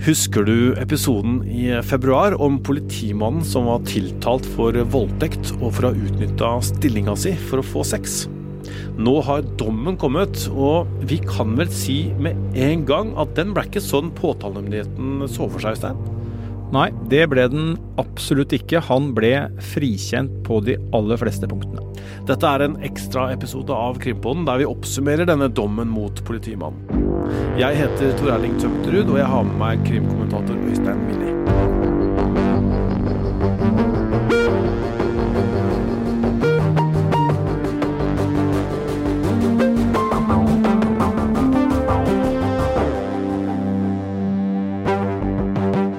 Husker du episoden i februar om politimannen som var tiltalt for voldtekt og for å ha utnytta stillinga si for å få sex? Nå har dommen kommet, og vi kan vel si med en gang at den ble ikke sånn påtalemyndigheten så for seg, Stein? Nei, det ble den absolutt ikke. Han ble frikjent på de aller fleste punktene. Dette er en ekstraepisode av Krimpodden der vi oppsummerer denne dommen mot politimannen. Jeg heter Tor Erling Tømterud, og jeg har med meg krimkommentator Øystein Milli.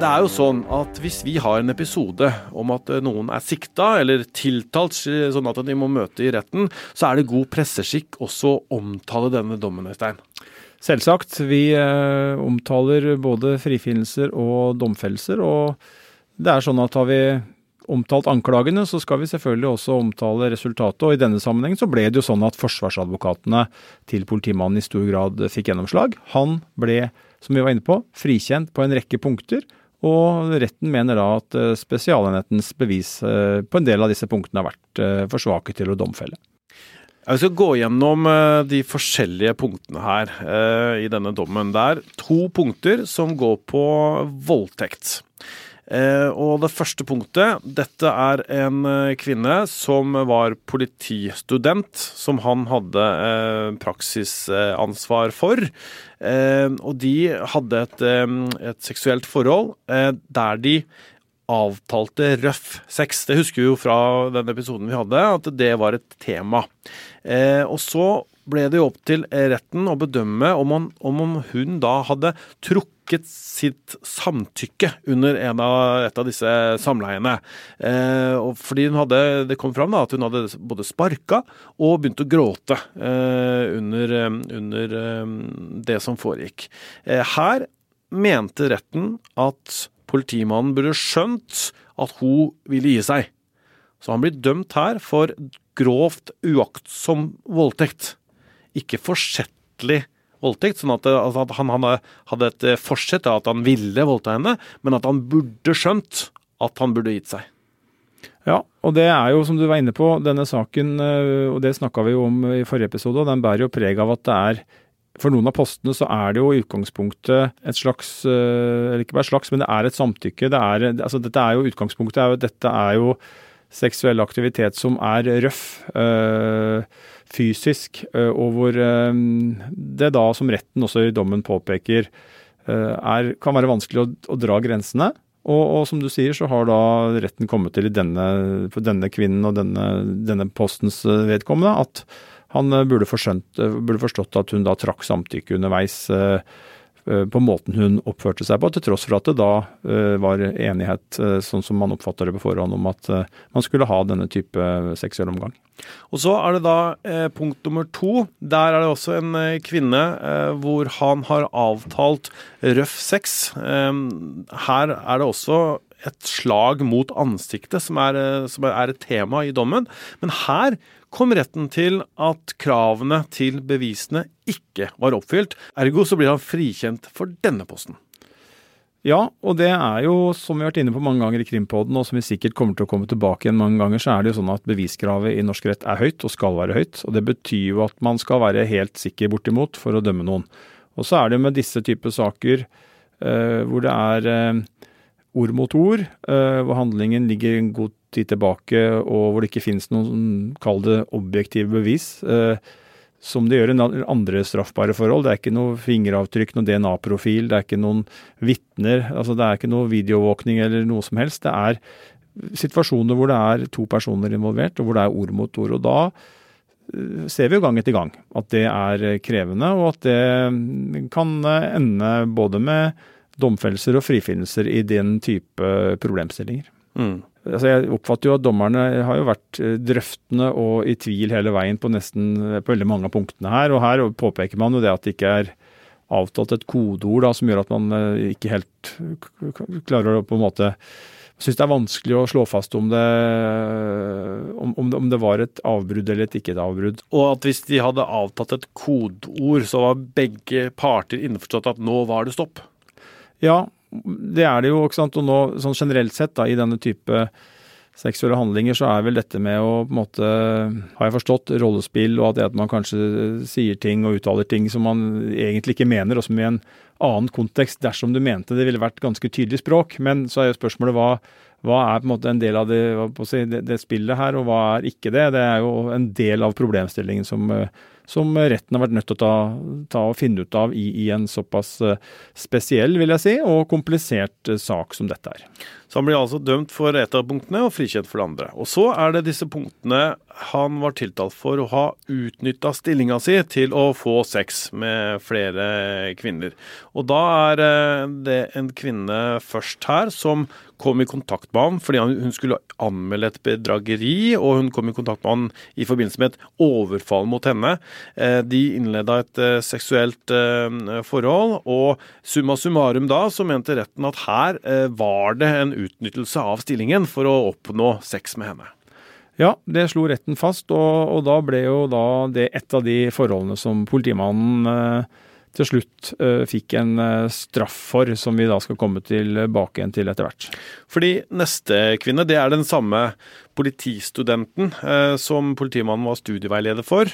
Det er jo sånn at hvis vi har en episode om at noen er sikta eller tiltalt, sånn at de må møte i retten, så er det god presseskikk også å omtale denne dommen, Øystein. Selvsagt. Vi eh, omtaler både frifinnelser og domfellelser. Og det er sånn at har vi omtalt anklagene, så skal vi selvfølgelig også omtale resultatet. Og i denne sammenhengen så ble det jo sånn at forsvarsadvokatene til politimannen i stor grad fikk gjennomslag. Han ble, som vi var inne på, frikjent på en rekke punkter. Og retten mener da at eh, Spesialenhetens bevis eh, på en del av disse punktene har vært eh, for svake til å domfelle. Jeg skal gå gjennom de forskjellige punktene her i denne dommen. Det er to punkter som går på voldtekt. Og det første punktet, dette er en kvinne som var politistudent, som han hadde praksisansvar for. Og de hadde et, et seksuelt forhold der de avtalte røff sex. Det husker vi jo fra den episoden vi hadde, at det var et tema. Eh, og så ble det jo opp til retten å bedømme om, han, om hun da hadde trukket sitt samtykke under av, et av disse samleiene. Eh, fordi hadde, Det kom fram da, at hun hadde både sparka og begynt å gråte eh, under, under eh, det som foregikk. Eh, her mente retten at Politimannen burde skjønt at hun ville gi seg. Så han blir dømt her for grovt uaktsom voldtekt. Ikke forsettlig voldtekt, sånn at, altså at han, hadde et forsett av at han ville voldta henne, men at han burde skjønt at han burde gitt seg. Ja, og det er jo som du var inne på, denne saken, eh, og det snakka vi jo om i forrige episode, og den bærer jo preg av at det er for noen av postene så er det jo i utgangspunktet et slags eh, Eller ikke bare slags, men det er et samtykke. Det er, altså dette er jo utgangspunktet er jo, Dette er jo seksuell aktivitet som er røff, øh, fysisk, øh, og hvor det da, som retten også i dommen påpeker, er, kan være vanskelig å, å dra grensene. Og, og, som du sier, så har da retten kommet til i denne, denne kvinnen og denne, denne postens vedkommende at han eh, burde, forskjønt, burde, forstått at hun da trakk samtykke underveis eh, på måten hun oppførte seg på, til tross for at det da var enighet, sånn som man oppfatter det på forhånd, om at man skulle ha denne type seksuell omgang. Og Så er det da punkt nummer to. Der er det også en kvinne hvor han har avtalt røff sex. her er det også et slag mot ansiktet som er, som er et tema i dommen. Men her kom retten til at kravene til bevisene ikke var oppfylt. Ergo så blir han frikjent for denne posten. Ja, og det er jo, som vi har vært inne på mange ganger i Krimpodden, og som vi sikkert kommer til å komme tilbake igjen mange ganger, så er det jo sånn at beviskravet i norsk rett er høyt, og skal være høyt. Og det betyr jo at man skal være helt sikker bortimot for å dømme noen. Og så er det med disse typer saker eh, hvor det er eh, ord mot ord, eh, hvor handlingen ligger en god tid tilbake, og hvor det ikke finnes noen, kall det, objektive bevis. Eh, som det gjør i andre straffbare forhold. Det er ikke noe fingeravtrykk, noen DNA-profil, det er ikke noen vitner. Altså det er ikke noe videoovervåkning eller noe som helst. Det er situasjoner hvor det er to personer involvert, og hvor det er ord mot ord. Og da eh, ser vi jo gang etter gang at det er krevende, og at det kan ende både med domfellelser og frifinnelser i den type problemstillinger. Mm. Altså jeg oppfatter jo at dommerne har jo vært eh, drøftende og i tvil hele veien på nesten på veldig mange av punktene her. Og her påpeker man jo det at det ikke er avtalt et kodeord da, som gjør at man eh, ikke helt klarer å på en måte syns det er vanskelig å slå fast om det, om, om det var et avbrudd eller et ikke et avbrudd. Og at hvis de hadde avtatt et kodeord, så var begge parter innforstått at nå var det stopp? Ja, det er det jo. ikke sant, og nå sånn Generelt sett da, i denne type seksuelle handlinger, så er vel dette med å på en måte, har jeg forstått, rollespill og at, at man kanskje sier ting og uttaler ting som man egentlig ikke mener, og som i en annen kontekst, dersom du mente det ville vært ganske tydelig språk. Men så er jo spørsmålet hva, hva er på en måte en del av det, si, det, det, spillet her, og hva er ikke det? Det er jo en del av problemstillingen som, som retten har vært nødt til å ta, ta og finne ut av i, i, en såpass eh, spesiell, vil jeg si, og komplisert eh, sak som dette er. Så han blir altså dømt for et av punktene og frikjent for det andre. Og så er det disse punktene han var tiltalt for å ha utnytta stillinga si til å få sex med flere kvinner. Og da er eh, det en kvinne først her som kom i kontakt med ham fordi hun skulle anmelde et bedrageri, og hun kom i kontakt med ham i forbindelse med et overfall mot henne. Eh, de innleda et eh, seksuelt forhold, og summa summarum da så mente retten at her var det en utnyttelse av stillingen for å oppnå sex med henne. Ja, det slo retten fast, og, og da ble jo da det et av de forholdene som politimannen eh, til slutt uh, fikk en uh, straff for, som vi da skal komme tilbake igjen til etter hvert. Fordi neste kvinne, det er den samme politistudenten som politimannen var studieveileder for.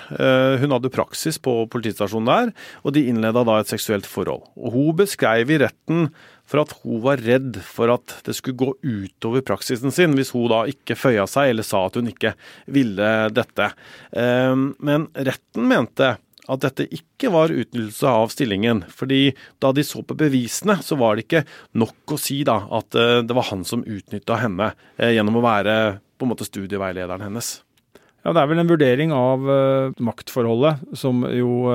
hun hadde praksis på politistasjonen der, og de innleda da et seksuelt forhold. Og hun beskrev i retten for at hun var redd for at det skulle gå utover praksisen sin hvis hun da ikke føya seg eller sa at hun ikke ville dette. Men retten mente at dette ikke var utnyttelse av stillingen. fordi da de så på bevisene, så var det ikke nok å si da at eh, det var han som utnytta henne eh, gjennom å være på en måte studieveilederen hennes. Ja, Det er vel en vurdering av uh, maktforholdet som jo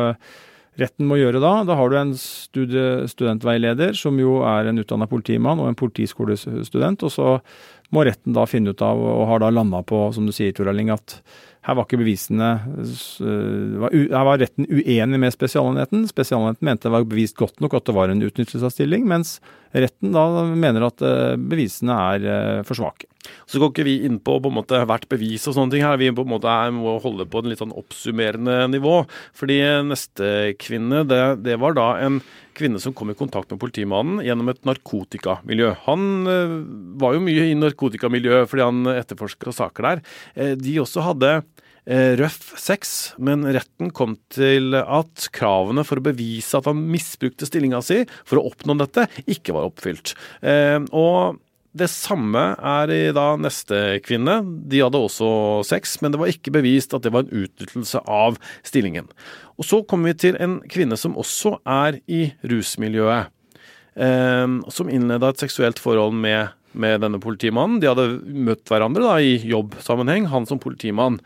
retten må gjøre da. Da har du en studie, studentveileder som jo er en utdanna politimann og en politiskolestudent. Og så må retten da finne ut av, og har da landa på, som du sier, Tor at her var ikke bevisene eh, Her var retten uenig med Spesialenheten. Spesialenheten mente det var bevist godt nok at det var en utnyttelse av stilling, mens retten da mener at eh, bevisene er eh, for svake. Så går ikke vi inn på, på måte, hvert bevis og sånne ting her. Vi på en måte er, må holde på en litt sånn oppsummerende nivå. Fordi neste kvinne, det, det var da en kvinne som kom i kontakt med politimannen gjennom et narkotikamiljø. Han var jo mye i narkotikamiljøet fordi han etterforska saker der. de også hadde Eh, røff sex, men retten kom til at kravene for å bevise at han misbrukte stillinga si for å oppnå dette, ikke var oppfylt. Eh, og det samme er i da neste kvinne. De hadde også sex, men det var ikke bevist at det var en utnyttelse av stillingen. Og så kommer vi til en kvinne som også er i rusmiljøet. Eh, som innleda et seksuelt forhold med med denne politimannen. De hadde møtt hverandre da, i jobbsammenheng, han som politimann.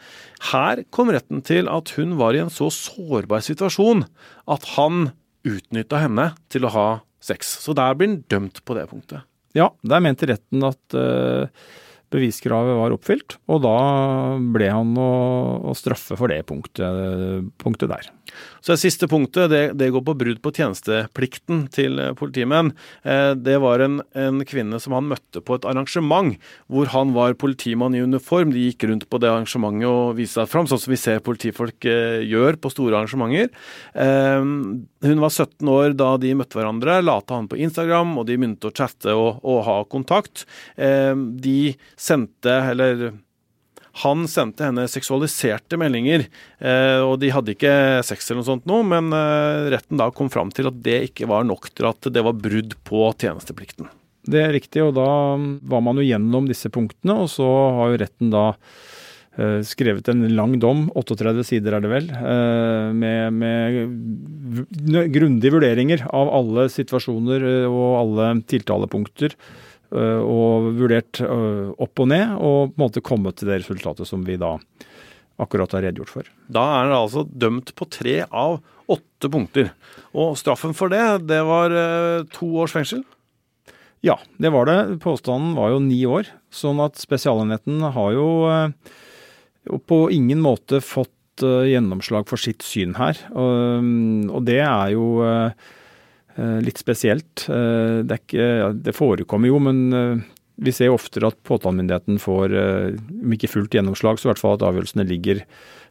Her kom retten til at hun var i en så sårbar situasjon at han utnytta henne til å ha sex. Så der blir han dømt på det punktet. Ja, der mente retten at uh, beviskravet var oppfylt, og da ble han å, straffe for det punktet, punktet der. Så det siste punktet det, det, går på brudd på tjenesteplikten til eh, politimenn. Eh, det var en, en, kvinne som han møtte på et arrangement hvor han var politimann i uniform. De gikk rundt på det arrangementet og viste seg fram, sånn som vi ser politifolk eh, gjør på store arrangementer. Hun var 17 år da de møtte hverandre, lata han på Instagram, og de begynte å chatte og, og ha kontakt. De sendte, eller han sendte henne seksualiserte meldinger, eh, og de hadde ikke sex eller noe sånt nå, men eh, retten da kom fram til at det ikke var nok til at det var brudd på tjenesteplikten. Det er riktig, og da var man jo gjennom disse punktene, og så har jo retten da eh, skrevet en lang dom, 38 sider er det vel, med, med grundige vurderinger av alle situasjoner og alle tiltalepunkter Eh, og vurdert eh, opp og ned, og på en måte kommet til det resultatet som vi da akkurat har redegjort for. Da er han altså dømt på tre av åtte punkter. Og straffen for det, det var eh, to års fengsel? Ja, det var det. Påstanden var jo ni år. Sånn at Spesialenheten har jo på ingen måte fått gjennomslag for sitt syn her. Og det er jo Eh, litt spesielt. Eh, det, ikke, det, forekommer jo, men eh, vi ser oftere at påtalemyndigheten får, om ikke fullt gjennomslag, så i hvert fall at avgjørelsene ligger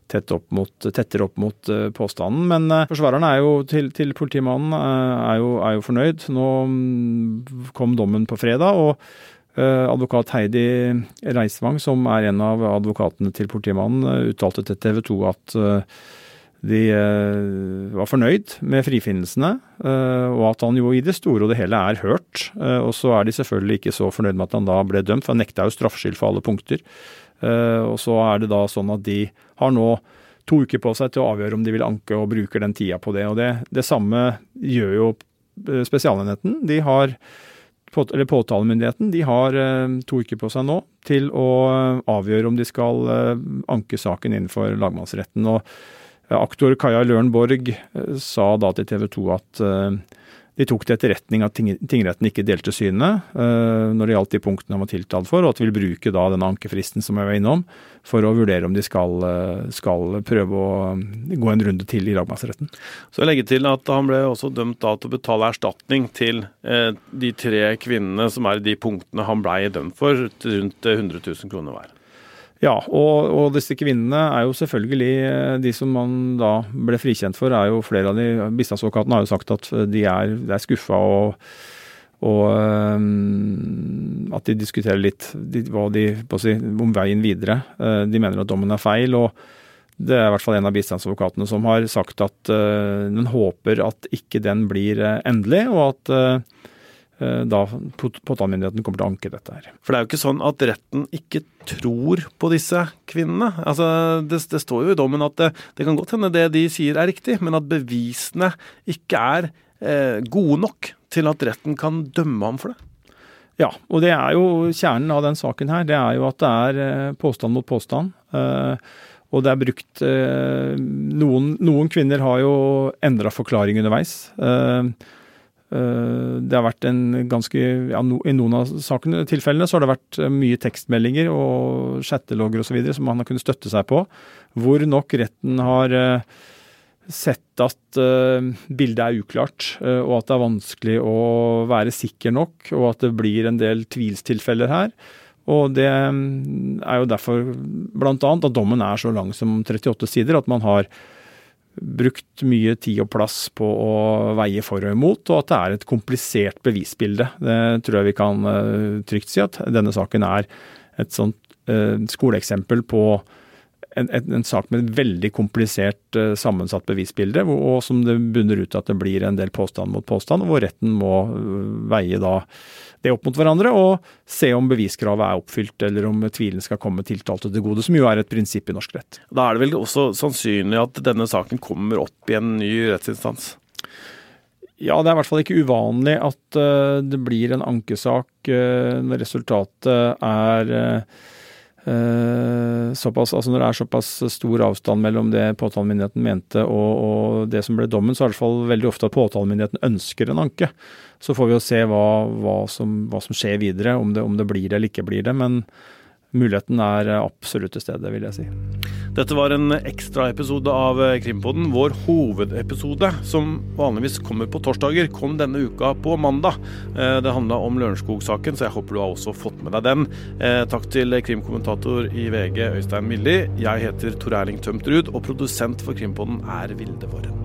tett opp mot, tettere opp mot påstanden. Men forsvareren er jo, til, til politimannen er, jo, er, jo, fornøyd. Nå um, kom dommen på fredag, og advokat Heidi Reisvang, som er en av advokatene til politimannen, uttalte til TV 2 at de var fornøyd med frifinnelsene, og at han jo i det store og det hele er hørt. Og så er de selvfølgelig ikke så fornøyd med at han da ble dømt, for han nekta jo straffskyld for alle punkter. Eh, og så er det da sånn at de har nå to uker på seg til å avgjøre om de vil anke og bruker den tida på det. Og det, det samme gjør jo eh, Spesialenheten. De har eller Påtalemyndigheten de har eh, to uker på seg nå til å avgjøre om de skal anke saken innenfor lagmannsretten. Og Aktor Kaja Løren Borg sa da til TV 2 at de tok til etterretning at tingretten ikke delte synet uh, når det gjaldt de punktene han var tiltalt for, og at de vil bruke da denne ankefristen som jeg var innom, for å vurdere om de skal, uh, skal prøve å um, gå en runde til i lagmannsretten. Så jeg legger til at han ble også dømt da til å betale erstatning til uh, de tre kvinnene som er i de punktene han ble dømt for, rundt 100 000 kroner hver. Ja, og, og, disse kvinnene er jo selvfølgelig eh, de som man da ble frikjent for, er jo flere av de Bistandsadvokatene har jo sagt at de er, de er skuffa og, og um, at de diskuterer litt de, de, si, om veien videre. Uh, de mener at dommen er feil. og det er i hvert fall en av bistandsadvokatene som har sagt at uh, den håper at ikke den blir uh, endelig, og at Eh, da påtalemyndigheten kommer til å anke dette her. For det er jo ikke sånn at retten ikke tror på disse kvinnene. Altså, det, det står jo i dommen at det, det, kan godt hende det de sier er riktig, men at bevisene ikke er eh, gode nok til at retten kan dømme ham for det. Ja, og det er jo kjernen av den saken her. Det er jo at det er eh, påstand mot påstand. Eh, og det er brukt eh, noen, noen, kvinner har jo endra forklaring underveis. Eh, Eh, det har vært en ganske ja, I noen av sakene, tilfellene så har det vært eh, mye tekstmeldinger og chattelogger osv. som man har kunnet støtte seg på, hvor nok retten har eh, sett at bildet er uklart, og at det er vanskelig å være sikker nok, og at det blir en del tvilstilfeller her. Og det mm, er jo derfor bl.a. at dommen er så lang som 38 sider, at man har brukt mye tid og plass på å veie for og imot, og at det er et komplisert bevisbilde. Det tror jeg vi kan uh, trygt si at denne saken er et sånt uh, skoleeksempel på en, en, en, sak med et veldig komplisert uh, sammensatt bevisbilde, og, og som det bunner ut at det blir en del påstand mot påstand, hvor retten må veie da det opp mot hverandre og se om beviskravet er oppfylt, eller om tvilen skal komme tiltalte til gode, som jo er et prinsipp i norsk rett. Da er det vel også sannsynlig at denne saken kommer opp i en ny rettsinstans? Ja, det er i hvert fall ikke uvanlig at uh, det blir en ankesak når resultatet er Eh, såpass, altså når det er såpass stor avstand mellom det påtalemyndigheten mente og, og, det som ble dommen, så er det i hvert fall veldig ofte at påtalemyndigheten ønsker en anke. Så får vi jo se hva, hva, som, hva som, skjer videre, om det, om det blir det eller ikke blir det. Men muligheten er absolutt til stede, vil jeg si. Dette var en ekstraepisode av Krimpodden. Vår hovedepisode, som vanligvis kommer på torsdager, kom denne uka på mandag. Eh, det handla om Lørenskog-saken, så jeg håper du har også fått med deg den. Eh, takk til krimkommentator i VG, Øystein Milli. Jeg heter Tor Erling Tømtrud, og produsent for Krimpodden er Vilde Våren.